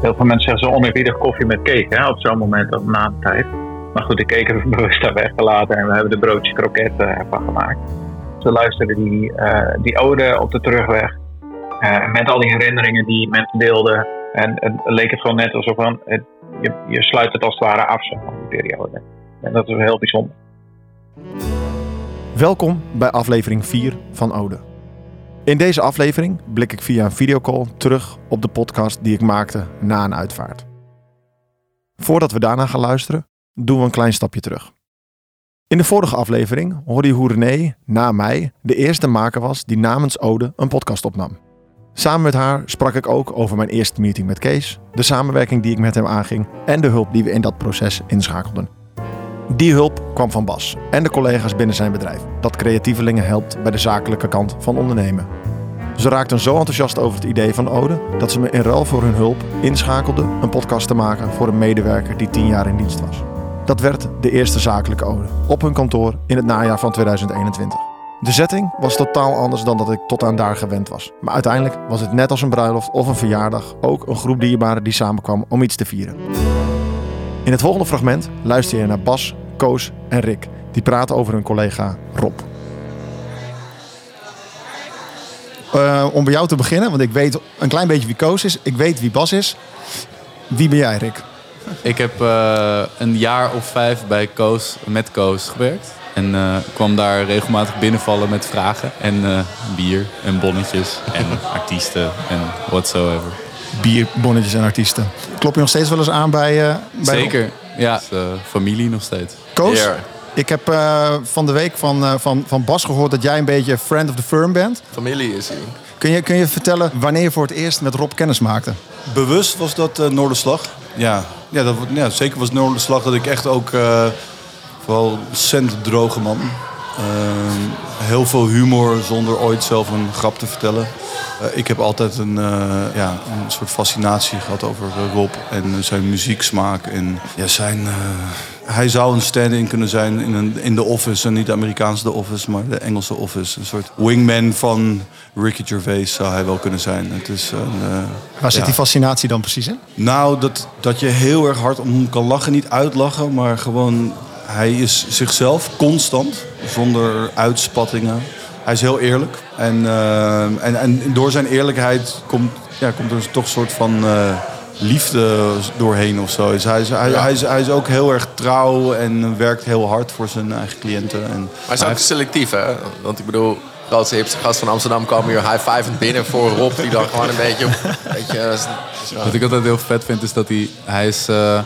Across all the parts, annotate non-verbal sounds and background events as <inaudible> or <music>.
Heel veel mensen zeggen zo oneerbiedig koffie met cake hè, op zo'n moment op na de tijd. Maar goed, de cake hebben we bewust daar weggelaten en we hebben de broodjes kroketten ervan gemaakt. Ze luisterden die, uh, die ode op de terugweg. Uh, met al die herinneringen die mensen deelden. En het leek het gewoon net alsof je, je sluit het als het ware af van die periode. En dat is heel bijzonder. Welkom bij aflevering 4 van Ode. In deze aflevering blik ik via een videocall terug op de podcast die ik maakte na een uitvaart. Voordat we daarna gaan luisteren, doen we een klein stapje terug. In de vorige aflevering hoorde je hoe René, na mij, de eerste maker was die namens Ode een podcast opnam. Samen met haar sprak ik ook over mijn eerste meeting met Kees, de samenwerking die ik met hem aanging en de hulp die we in dat proces inschakelden. Die hulp kwam van Bas en de collega's binnen zijn bedrijf, dat creatievelingen helpt bij de zakelijke kant van ondernemen. Ze raakten zo enthousiast over het idee van Ode dat ze me in ruil voor hun hulp inschakelden een podcast te maken voor een medewerker die tien jaar in dienst was. Dat werd de eerste zakelijke Ode op hun kantoor in het najaar van 2021. De setting was totaal anders dan dat ik tot aan daar gewend was. Maar uiteindelijk was het net als een bruiloft of een verjaardag ook een groep dierbaren die samenkwam om iets te vieren. In het volgende fragment luister je naar Bas, Koos en Rick. Die praten over hun collega Rob. Uh, om bij jou te beginnen, want ik weet een klein beetje wie Koos is. Ik weet wie Bas is. Wie ben jij, Rick? Ik heb uh, een jaar of vijf bij Koos, met Koos gewerkt. En uh, kwam daar regelmatig binnenvallen met vragen. En bier en bonnetjes en <laughs> artiesten en whatsoever. Bier, bonnetjes en artiesten. Klop je nog steeds wel eens aan bij... bij Zeker, ja. familie nog steeds. Koos? Yeah. Ik heb uh, van de week van, uh, van, van Bas gehoord dat jij een beetje friend of the firm bent. Familie is hij. Kun je, kun je vertellen wanneer je voor het eerst met Rob kennis maakte? Bewust was dat uh, Noorderslag. Ja, ja, dat, ja, zeker was Noorderslag dat ik echt ook vooral cent droge man. Heel veel humor zonder ooit zelf een grap te vertellen. ik heb altijd een, ja, een soort fascinatie gehad over Rob en zijn muzieksmaak en ja, zijn hij zou een stand-in kunnen zijn in, een, in de Office. En niet de Amerikaanse The Office, maar de Engelse Office. Een soort wingman van Ricky Gervais zou hij wel kunnen zijn. Het is een, uh, Waar zit die fascinatie dan precies in? Nou, dat, dat je heel erg hard om kan lachen. Niet uitlachen, maar gewoon... Hij is zichzelf constant, zonder uitspattingen. Hij is heel eerlijk. En, uh, en, en door zijn eerlijkheid komt, ja, komt er toch een soort van... Uh, liefde doorheen of zo. Dus hij, is, hij, hij, is, hij is ook heel erg trouw en werkt heel hard voor zijn eigen cliënten. En maar hij is ook selectief, hè? Want ik bedoel, grootste hipste gast van Amsterdam kwam hier high-fivend binnen voor Rob, die dan gewoon een beetje... beetje Wat ik altijd heel vet vind, is dat hij... Hij is... Uh,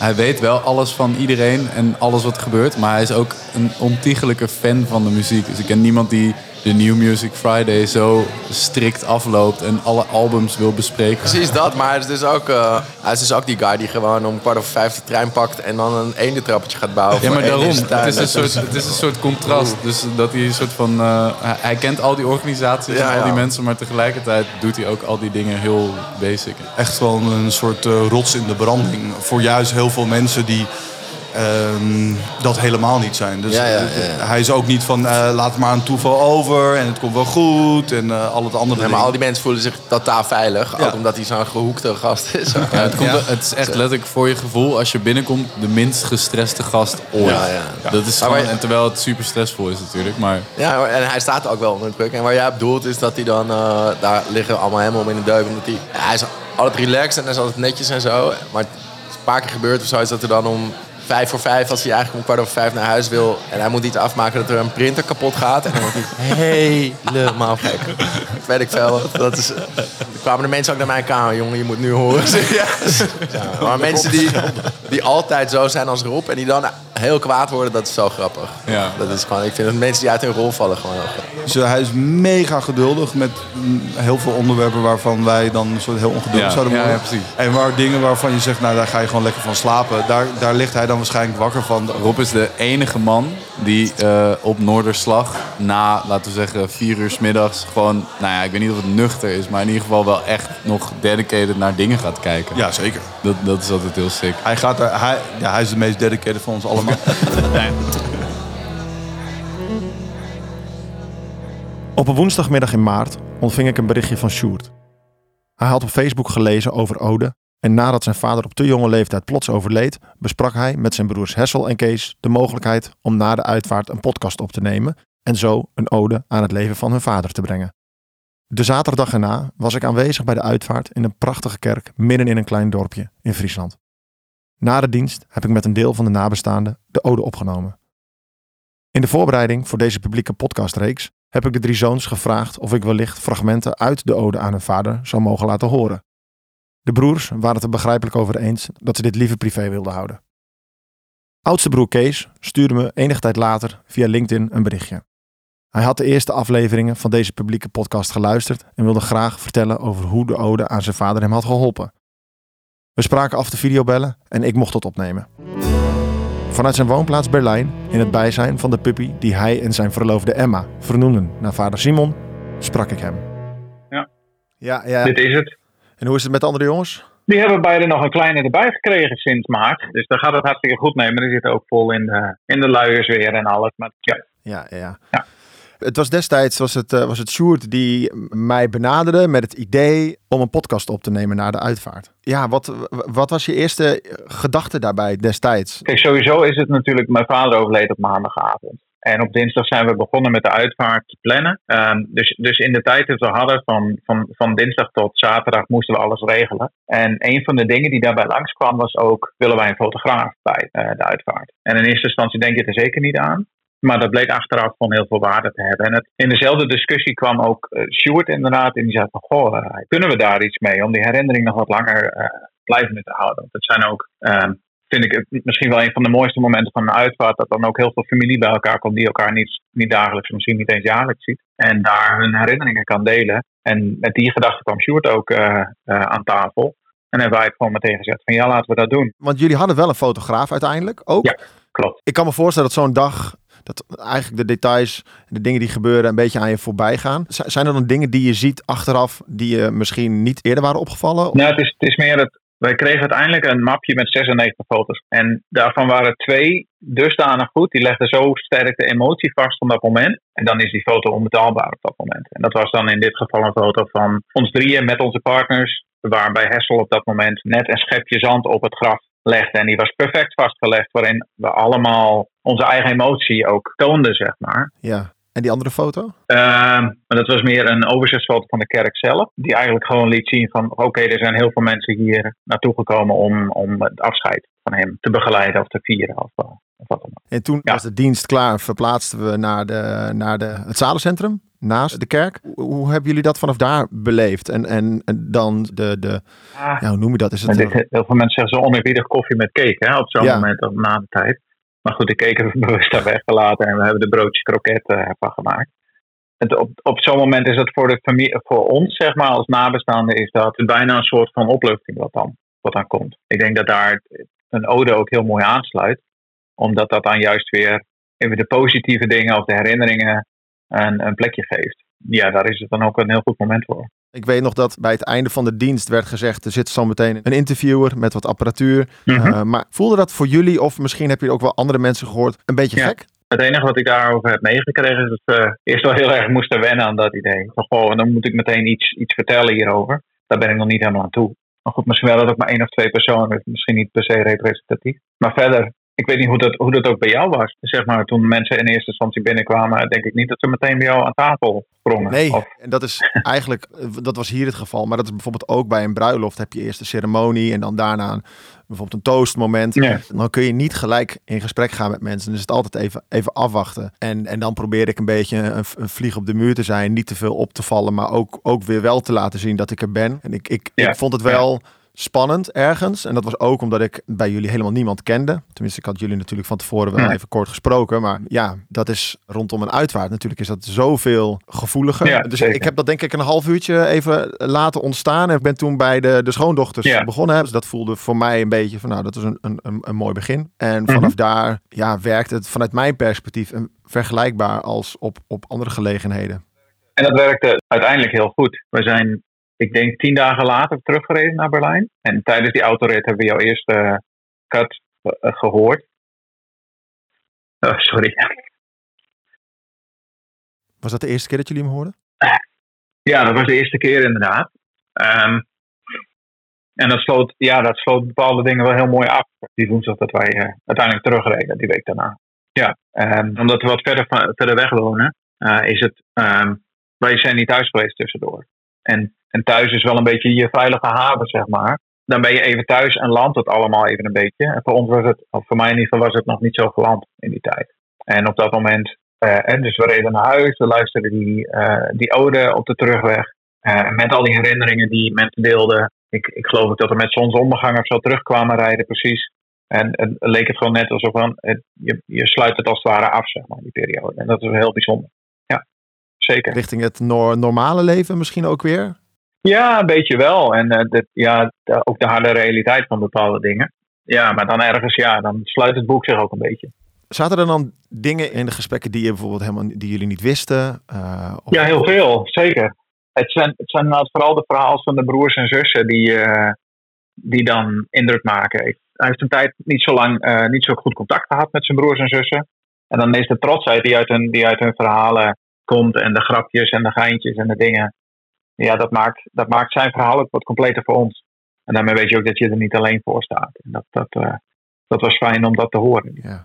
hij weet wel alles van iedereen en alles wat er gebeurt. Maar hij is ook een ontiegelijke fan van de muziek. Dus ik ken niemand die de New Music Friday zo strikt afloopt en alle albums wil bespreken. Precies dat, maar hij is dus ook, uh, hij is dus ook die guy die gewoon om kwart over vijf de trein pakt en dan een ene trappetje gaat bouwen. Ja, maar daarom. Het is, een soort, het is een soort contrast. Dus dat hij een soort van. Uh, hij kent al die organisaties ja, en al die mensen, maar tegelijkertijd doet hij ook al die dingen heel basic. Echt wel een soort uh, rots in de branding. Voor juist heel veel mensen die Um, dat helemaal niet zijn. Dus ja, ja, ja, hij is ook niet van uh, laat maar een toeval over en het komt wel goed en uh, al het andere. Nee, maar al die mensen voelen zich totaal veilig, ook omdat hij zo'n gehoekte gast is. <laughs> het, komt, het, is echt letterlijk voor je gevoel als je binnenkomt de minst gestreste gast ooit. Dat is gewoon, en terwijl het super stressvol is natuurlijk. Maar... Ja, en hij staat ook wel onder druk. En waar jij bedoelt is dat hij dan, uh, daar liggen allemaal helemaal in de deuk. Omdat hij, hij is altijd relaxed en hij is altijd netjes en zo. Maar een paar keer gebeurt of zo is dat er dan om vijf voor vijf, als hij eigenlijk om kwart over vijf naar huis wil en hij moet iets afmaken dat er een printer kapot gaat. En dan wordt hij helemaal gek. Dat weet ik veel. Dat is, dan kwamen de mensen ook naar mijn kamer. Jongen, je moet nu horen. <laughs> Ja. maar mensen die, die altijd zo zijn als Rob en die dan heel kwaad worden, dat is zo grappig. Ja. Dat is gewoon, ik vind dat mensen die uit hun rol vallen gewoon Dus hij is mega geduldig met heel veel onderwerpen waarvan wij dan een soort heel ongeduldig zouden worden. Ja, en waar dingen waarvan je zegt, nou daar ga je gewoon lekker van slapen. Daar, daar ligt hij dan waarschijnlijk wakker van. Rob is de enige man die uh, op Noorderslag na, laten we zeggen, vier uur s middags gewoon, nou ja, ik weet niet of het nuchter is, maar in ieder geval wel echt nog dedicated naar dingen gaat kijken. Ja, zeker. Dat, dat is altijd heel sick. Hij, gaat er, hij, ja, hij is de meest dedicated van ons allemaal. Nee. Op een woensdagmiddag in maart ontving ik een berichtje van Sjoerd. Hij had op Facebook gelezen over Ode En nadat zijn vader op te jonge leeftijd plots overleed, besprak hij met zijn broers Hessel en Kees de mogelijkheid om na de uitvaart een podcast op te nemen en zo een ode aan het leven van hun vader te brengen. De zaterdag erna was ik aanwezig bij de uitvaart in een prachtige kerk midden in een klein dorpje in Friesland. Na de dienst heb ik met een deel van de nabestaanden de ode opgenomen. In de voorbereiding voor deze publieke podcastreeks heb ik de drie zoons gevraagd of ik wellicht fragmenten uit de ode aan hun vader zou mogen laten horen. De broers waren het er begrijpelijk over eens dat ze dit liever privé wilden houden. Oudste broer Kees stuurde me enige tijd later via LinkedIn een berichtje. Hij had de eerste afleveringen van deze publieke podcast geluisterd en wilde graag vertellen over hoe de ode aan zijn vader hem had geholpen. We spraken af de videobellen en ik mocht het opnemen. Vanuit zijn woonplaats Berlijn, in het bijzijn van de puppy die hij en zijn verloofde Emma vernoemden naar vader Simon, sprak ik hem. Ja. Ja, ja. Dit is het. En hoe is het met de andere jongens? Die hebben beide nog een kleine erbij gekregen sinds maart. Dus daar gaat het hartstikke goed mee. Maar die zitten ook vol in de, in de luiers weer en alles. Maar ja, Ja, ja. Ja. Het was destijds was het, eh, was het Sjoerd die mij benaderde met het idee om een podcast op te nemen na de uitvaart. Ja, wat, wat was je eerste gedachte daarbij destijds? Kijk, sowieso is het natuurlijk, mijn vader overleed op maandagavond. En op dinsdag zijn we begonnen met de uitvaart te plannen. Ehm, dus, dus in de tijd dat we hadden, van, van, van dinsdag tot zaterdag, moesten we alles regelen. En een van de dingen die daarbij langskwam was ook, willen wij een fotograaf bij eh, de uitvaart? En in eerste instantie denk je er zeker niet aan. Maar dat bleek achteraf gewoon heel veel waarde te hebben. En het, in dezelfde discussie kwam ook uh, Stuart inderdaad. En die zei van, goh, eh, kunnen we daar iets mee? Om die herinnering nog wat langer uh, blijvend te houden. Want het zijn ook, ehm, vind ik, het misschien wel een van de mooiste momenten van een uitvaart. Dat dan ook heel veel familie bij elkaar komt die elkaar niet, niet dagelijks, misschien niet eens jaarlijks ziet. En daar hun herinneringen kan delen. En met die gedachte kwam Stuart ook aan tafel. En hebben wij gewoon meteen gezegd van ja, laten we dat doen. Want jullie hadden wel een fotograaf uiteindelijk ook. Ja, klopt. Ik kan me voorstellen dat zo'n dag dat eigenlijk de details, de dingen die gebeuren, een beetje aan je voorbij gaan. Zijn er dan dingen die je ziet achteraf die je misschien niet eerder waren opgevallen? Nou, het is, het is meer dat wij kregen uiteindelijk een mapje met 96 foto's. En daarvan waren twee dusdanig goed. Die legden zo sterk de emotie vast van dat moment. En dan is die foto onbetaalbaar op dat moment. En dat was dan in dit geval een foto van ons drieën met onze partners. Waarbij Hessel op dat moment net een schepje zand op het graf legde. En die was perfect vastgelegd, waarin we allemaal onze eigen emotie ook toonden, zeg maar. Ja. En die andere foto? Uh, dat was meer een overzichtsfoto van de kerk zelf. Die eigenlijk gewoon liet zien van... oké, er zijn heel veel mensen hier naartoe gekomen om, om het afscheid van hem te begeleiden of te vieren. Of, of wat dan ook. En toen Ja. was de dienst klaar, verplaatsten we naar, de, naar de, het zalencentrum naast de kerk. Hoe, hebben jullie dat vanaf daar beleefd? En, en, en dan de, de Ah, ja, hoe noem je dat? Is het, dit, heel veel mensen zeggen zo oneerbiedig koffie met cake hè, op zo'n Ja. moment of na de tijd. Maar goed, de cake hebben we <laughs> bewust daar weggelaten en we hebben de broodjes kroket eh, ervan gemaakt. Het, op op zo'n moment is het voor, de familie, voor ons, zeg maar, als nabestaanden, is dat bijna een soort van opluchting wat dan, wat dan komt. Ik denk dat daar een ode ook heel mooi aansluit, omdat dat dan juist weer even de positieve dingen of de herinneringen een, een plekje geeft. Ja, daar is het dan ook een heel goed moment voor. Ik weet nog dat bij het einde van de dienst werd gezegd... er zit zo meteen een interviewer met wat apparatuur. Mhm. Eh, maar voelde dat voor jullie, of misschien heb je ook wel andere mensen gehoord... een beetje Ja. gek? Het enige wat ik daarover heb meegekregen is dat we eerst wel heel erg moesten wennen aan dat idee. Van, goh, dan moet ik meteen iets, iets vertellen hierover. Daar ben ik nog niet helemaal aan toe. Maar goed, misschien wel dat ook maar één of twee personen is. Misschien niet per se representatief. Maar verder, ik weet niet hoe dat, hoe dat ook bij jou was. Zeg maar, toen mensen in eerste instantie binnenkwamen, denk ik niet dat ze meteen bij jou aan tafel sprongen. Nee, Of, en dat is eigenlijk, dat was hier het geval. Maar dat is bijvoorbeeld ook bij een bruiloft. Heb je eerst de ceremonie en dan daarna een, bijvoorbeeld een toastmoment. Dan kun je niet gelijk in gesprek gaan met mensen. Dus het altijd even, even afwachten. En, en dan probeer ik een beetje een, een vlieg op de muur te zijn. Niet te veel op te vallen, maar ook, ook weer wel te laten zien dat ik er ben. En ik, ik, Ja. ik vond het wel spannend ergens. En dat was ook omdat ik bij jullie helemaal niemand kende. Tenminste, ik had jullie natuurlijk van tevoren wel even kort gesproken. Maar ja, dat is rondom een uitvaart natuurlijk is dat zoveel gevoeliger. Ja, dus zeker. ik heb dat denk ik een half uurtje even laten ontstaan. En ik ben toen bij de, de schoondochters Ja. begonnen. Dus dat voelde voor mij een beetje van nou, dat is een, een, een, mooi begin. En Mhm. vanaf daar ja, werkt het vanuit mijn perspectief een- vergelijkbaar als op, op andere gelegenheden. En dat werkte uiteindelijk heel goed. We zijn, ik denk, tien dagen later teruggereden naar Berlijn. En tijdens die autorit hebben we jouw eerste cut eh, gehoord. Oh, sorry. Was dat de eerste keer dat jullie hem hoorden? Ja, dat was de eerste keer inderdaad. Ehm, En dat sloot, ja, dat sloot bepaalde dingen wel heel mooi af. Die woensdag dat wij uh, uiteindelijk terugreden, die week daarna. Ja, um, omdat we wat verder, verder weg wonen, uh, is het. Um, wij zijn niet thuis geweest tussendoor. En, en thuis is wel een beetje je veilige haven, zeg maar. Dan ben je even thuis en landt het allemaal even een beetje. En voor ons was het, of voor mij in ieder geval, was het nog niet zo geland in die tijd. En op dat moment, en dus we reden naar huis, we luisterden die, uh, die ode op de terugweg. Uh, met al die herinneringen die mensen deelden. Ik, ik geloof ook dat we met zonsondergang of zo terugkwamen rijden, precies. En, en leek het gewoon net alsof van, je, je sluit het als het ware af, zeg maar, die periode. En dat is heel bijzonder. Zeker. Richting het no normale leven misschien ook weer? Ja, een beetje wel. En uh, de, ja, de, ook de harde realiteit van bepaalde dingen. Ja, maar dan ergens, ja, dan sluit het boek zich ook een beetje. Zaten er dan dingen in de gesprekken die je bijvoorbeeld helemaal die jullie niet wisten? Uh, of... Ja, heel veel, zeker. Het zijn, het zijn vooral de verhalen van de broers en zussen die, uh, die dan indruk maken. Hij heeft een tijd niet zo lang niet zo goed contact gehad met zijn broers en zussen. En dan is de trotsheid die uit hun, die uit hun verhalen komt en de grapjes en de geintjes en de dingen. Ja, dat maakt, dat maakt zijn verhaal ook wat completer voor ons. En daarmee weet je ook dat je er niet alleen voor staat. En dat, dat, uh, dat was fijn om dat te horen. Ja.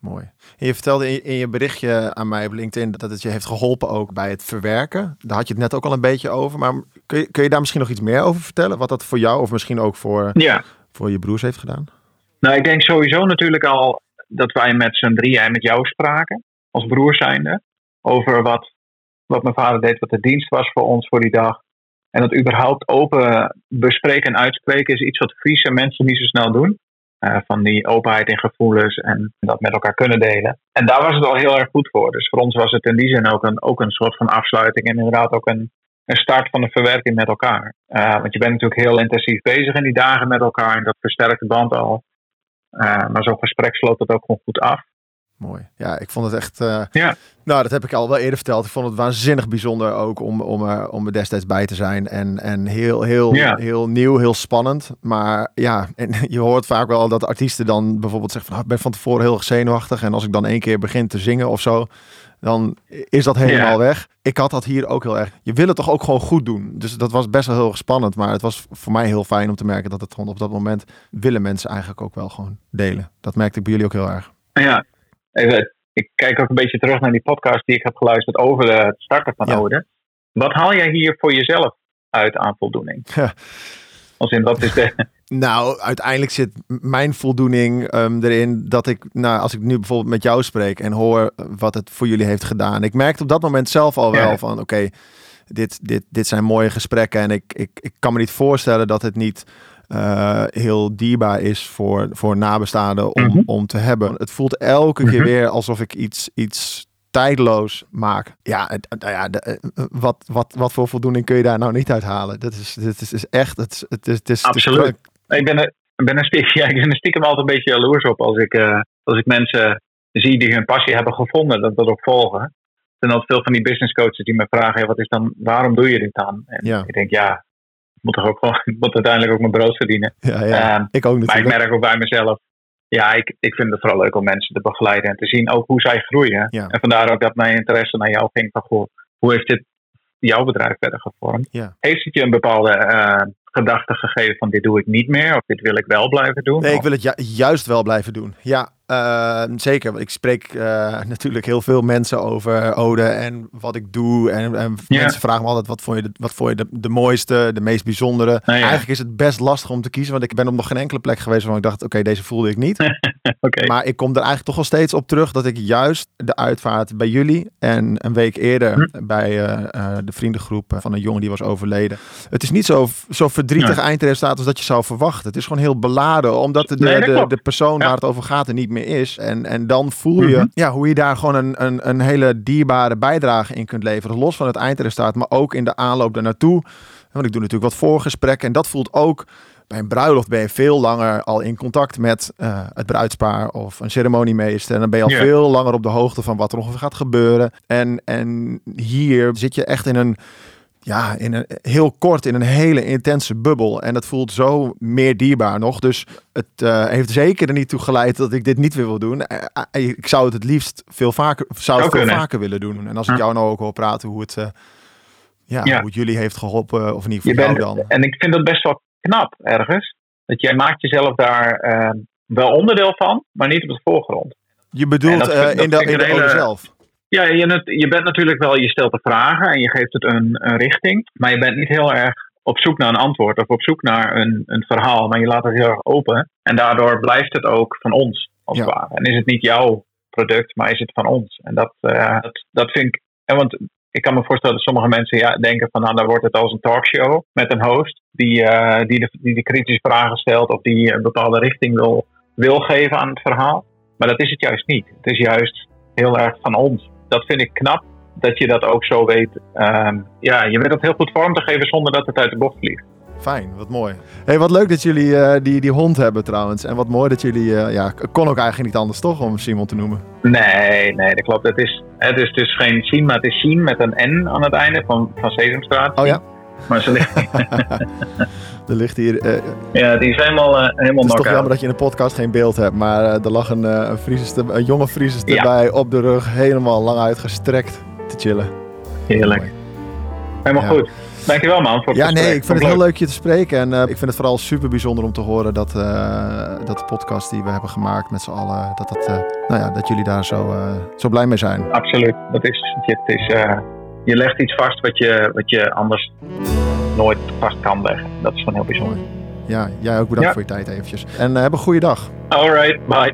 Mooi. En je vertelde in je berichtje aan mij op LinkedIn dat het je heeft geholpen ook bij het verwerken. Daar had je het net ook al een beetje over. Maar kun je, kun je daar misschien nog iets meer over vertellen? Wat dat voor jou of misschien ook voor, ja. voor je broers heeft gedaan? Nou, ik denk sowieso natuurlijk al dat wij met z'n drieën en met jou spraken. Als broers zijnde. Over wat, wat mijn vader deed, wat de dienst was voor ons voor die dag. En dat überhaupt open bespreken en uitspreken is iets wat Friese mensen niet zo snel doen. Uh, van die openheid in gevoelens en dat met elkaar kunnen delen. En daar was het al heel erg goed voor. Dus voor ons was het in die zin ook een, ook een soort van afsluiting en inderdaad ook een, een start van de verwerking met elkaar. Uh, want je bent natuurlijk heel intensief bezig in die dagen met elkaar en dat versterkt de band al. Uh, maar zo'n gesprek sloot het ook gewoon goed af. Mooi. Ja, ik vond het echt. Uh, ja. Nou, dat heb ik al wel eerder verteld. Ik vond het waanzinnig bijzonder ook om, om, er, om er destijds bij te zijn. En, en heel, heel, ja. heel nieuw, heel spannend. Maar ja, en <laughs> je hoort vaak wel dat artiesten dan bijvoorbeeld zeggen: van, oh, Ik ben van tevoren heel zenuwachtig. En als ik dan één keer begin te zingen of zo, dan is dat helemaal ja. weg. Ik had dat hier ook heel erg. Je wil het toch ook gewoon goed doen. Dus dat was best wel heel erg spannend. Maar het was voor mij heel fijn om te merken dat het gewoon op dat moment willen mensen eigenlijk ook wel gewoon delen. Dat merkte ik bij jullie ook heel erg. Ja, even, ik kijk ook een beetje terug naar die podcast die ik heb geluisterd over het starten van ja. Ode. Wat haal jij hier voor jezelf uit aan voldoening? Ja. Als in, wat is de... <laughs> <laughs> Nou, uiteindelijk zit mijn voldoening um, erin dat ik, nou, als ik nu bijvoorbeeld met jou spreek en hoor wat het voor jullie heeft gedaan. Ik merkte op dat moment zelf al wel ja. van, oké, okay, dit, dit, dit zijn mooie gesprekken en ik, ik, ik kan me niet voorstellen dat het niet uh, heel dierbaar is voor, voor nabestaanden om, mm -hmm. om te hebben. Het voelt elke mm -hmm. keer weer alsof ik iets, iets tijdloos maak. Ja, nou ja de, wat, wat, wat voor voldoening kun je daar nou niet uithalen? Dat is, dit is, is echt. Het, het, is, het is, Absoluut. Het is, ik ben er, ben er stiekem, <laughs> ja, ik ben er stiekem altijd een beetje jaloers op als ik, uh, als ik mensen zie die hun passie hebben gevonden, dat dat ook volgen. Er zijn altijd veel van die business coaches die me vragen: hey, wat is dan, waarom doe je dit dan? En ja. ik denk, ja, moet toch ook <laughs> moet uiteindelijk ook mijn brood verdienen. Ja, ja. Um, ik ook natuurlijk. Maar ik merk ook bij mezelf, ja, ik, ik vind het vooral leuk om mensen te begeleiden en te zien ook hoe zij groeien. Ja. En vandaar ook dat mijn interesse naar jou ging van, goh, hoe heeft dit jouw bedrijf verder gevormd? Ja. Heeft het je een bepaalde uh, gedachte gegeven van dit doe ik niet meer of dit wil ik wel blijven doen? Nee, of? ik wil het ju juist wel blijven doen. Ja, uh, zeker. Ik spreek uh, <laughs> natuurlijk heel veel mensen over Ode en wat ik doe. En, en mensen vragen me altijd, wat vond je, de, wat vond je de, de mooiste, de meest bijzondere? Nou ja. Eigenlijk is het best lastig om te kiezen, want ik ben op nog geen enkele plek geweest waarvan ik dacht, oké, okay, deze voelde ik niet. <laughs> okay. Maar ik kom er eigenlijk toch wel steeds op terug dat ik juist de uitvaart bij jullie en een week eerder hm. bij uh, de vriendengroep van een jongen die was overleden. Het is niet zo, zo verdrietig ja. eindresultaat als dat je zou verwachten. Het is gewoon heel beladen, omdat de, nee, de, de, de persoon waar het over gaat er niet meer is. En, en dan voel je mm-hmm. ja, hoe je daar gewoon een, een, een hele dierbare bijdrage in kunt leveren. Los van het eindresultaat, maar ook in de aanloop daar naartoe. Want ik doe natuurlijk wat voorgesprekken. En dat voelt ook bij een bruiloft ben je veel langer al in contact met uh, het bruidspaar of een ceremoniemeester. En dan ben je al yeah. veel langer op de hoogte van wat er ongeveer gaat gebeuren. En, en hier zit je echt in een ja, in een, heel kort in een hele intense bubbel. En dat voelt zo meer dierbaar nog. Dus het uh, heeft zeker er niet toe geleid dat ik dit niet weer wil doen. Uh, ik zou het het liefst veel vaker, zou het veel vaker willen doen. En als ik jou nou ook hoor praten hoe het, uh, ja, ja, hoe het jullie heeft geholpen, of in ieder geval jou dan. En ik vind dat best wel knap ergens. Dat jij maakt jezelf daar eh, wel onderdeel van, maar niet op de voorgrond. Je bedoelt dat- eh, dat in de, in de hele- zelf? Ja, je, je bent natuurlijk wel, je stelt de vragen en je geeft het een, een richting. Maar je bent niet heel erg op zoek naar een antwoord of op zoek naar een, een verhaal. Maar je laat het heel erg open. En daardoor blijft het ook van ons, als het Ja. ware. En is het niet jouw product, maar is het van ons. En dat, eh, dat, dat vind ik... En want ik kan me voorstellen dat sommige mensen ja, denken van... Nou, dan wordt het als een talkshow met een host... die, eh, die, de, die de kritische vragen stelt... of die een bepaalde richting wil, wil geven aan het verhaal. Maar dat is het juist niet. Het is juist heel erg van ons. Dat vind ik knap, dat je dat ook zo weet. Ehm, ja, je weet dat heel goed vorm te geven zonder dat het uit de bocht vliegt. Fijn, wat mooi. Hey, wat leuk dat jullie eh, die, die hond hebben trouwens. En wat mooi dat jullie... eh, ja, kon ook eigenlijk niet anders toch om Simon te noemen. Nee, nee, dat klopt. Het is, het is dus geen Sien, maar het is Sien met een N aan het einde van, van Sesamstraat. Oh ja? Maar ze ligt, <laughs> Er ligt hier... eh, het ja, die is helemaal, eh, helemaal is toch jammer dat je in de podcast geen beeld hebt. Maar eh, er lag een, een, Frieses er- een jonge Frieses Ja. erbij op de rug. Helemaal lang uitgestrekt te chillen. Heerlijk. Mooi. Helemaal Ja. goed. Dankjewel man voor het Ja, gesprek. nee, ik vind het heel leuk. je te spreken. En ik vind het vooral super bijzonder om te horen dat, dat de podcast die we hebben gemaakt met z'n allen, dat, dat, nou ja, dat jullie daar zo, zo blij mee zijn. Absoluut. Dat is, het is, je legt iets vast wat je, wat je anders nooit vast kan leggen. Dat is gewoon heel bijzonder. Ja, jij ook bedankt Ja. voor je tijd eventjes. En eh, heb een goede dag. Alright, bye.